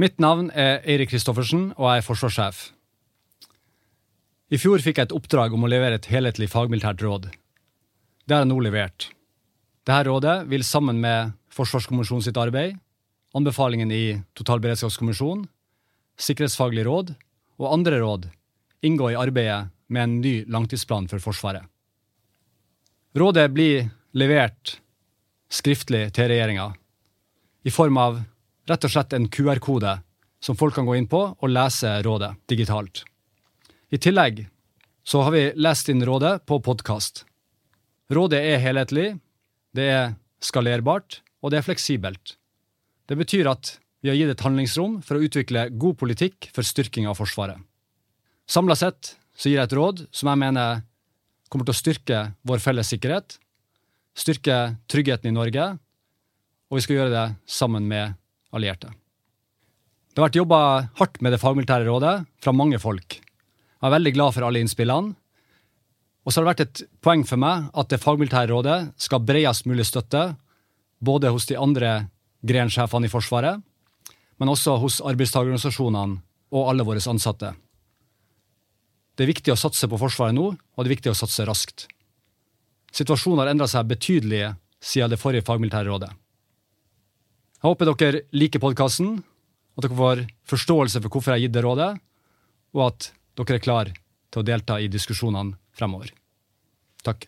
Mitt navn er Eirik Kristoffersen, og jeg er forsvarssjef. I fjor fikk jeg et oppdrag om å levere et helhetlig fagmilitært råd. Det har jeg nå levert. Dette rådet vil sammen med Forsvarskommisjonen sitt arbeid, anbefalingen i Totalberedskapskommisjonen, Sikkerhetsfaglig råd og andre råd inngå i arbeidet med en ny langtidsplan for Forsvaret. Rådet blir levert skriftlig til regjeringa i form av rett og slett en QR-kode som folk kan gå inn på og lese rådet digitalt. I tillegg så har vi lest inn rådet på podkast. Rådet er helhetlig, det er skalerbart, og det er fleksibelt. Det betyr at vi har gitt et handlingsrom for å utvikle god politikk for styrking av Forsvaret. Samla sett så gir jeg et råd som jeg mener kommer til å styrke vår felles sikkerhet, styrke tryggheten i Norge, og vi skal gjøre det sammen med allierte. Det har vært jobba hardt med det fagmilitære rådet fra mange folk. Jeg er veldig glad for alle innspillene. Og så har det vært et poeng for meg at det fagmilitære rådet skal bredest mulig støtte, både hos de andre grensjefene i Forsvaret, men også hos arbeidstakerorganisasjonene og alle våre ansatte. Det er viktig å satse på Forsvaret nå, og det er viktig å satse raskt. Situasjonen har endra seg betydelig siden det forrige fagmilitære rådet. Jeg håper dere liker podkasten, at dere får forståelse for hvorfor jeg har gitt det rådet, og at dere er klar til å delta i diskusjonene fremover. Takk.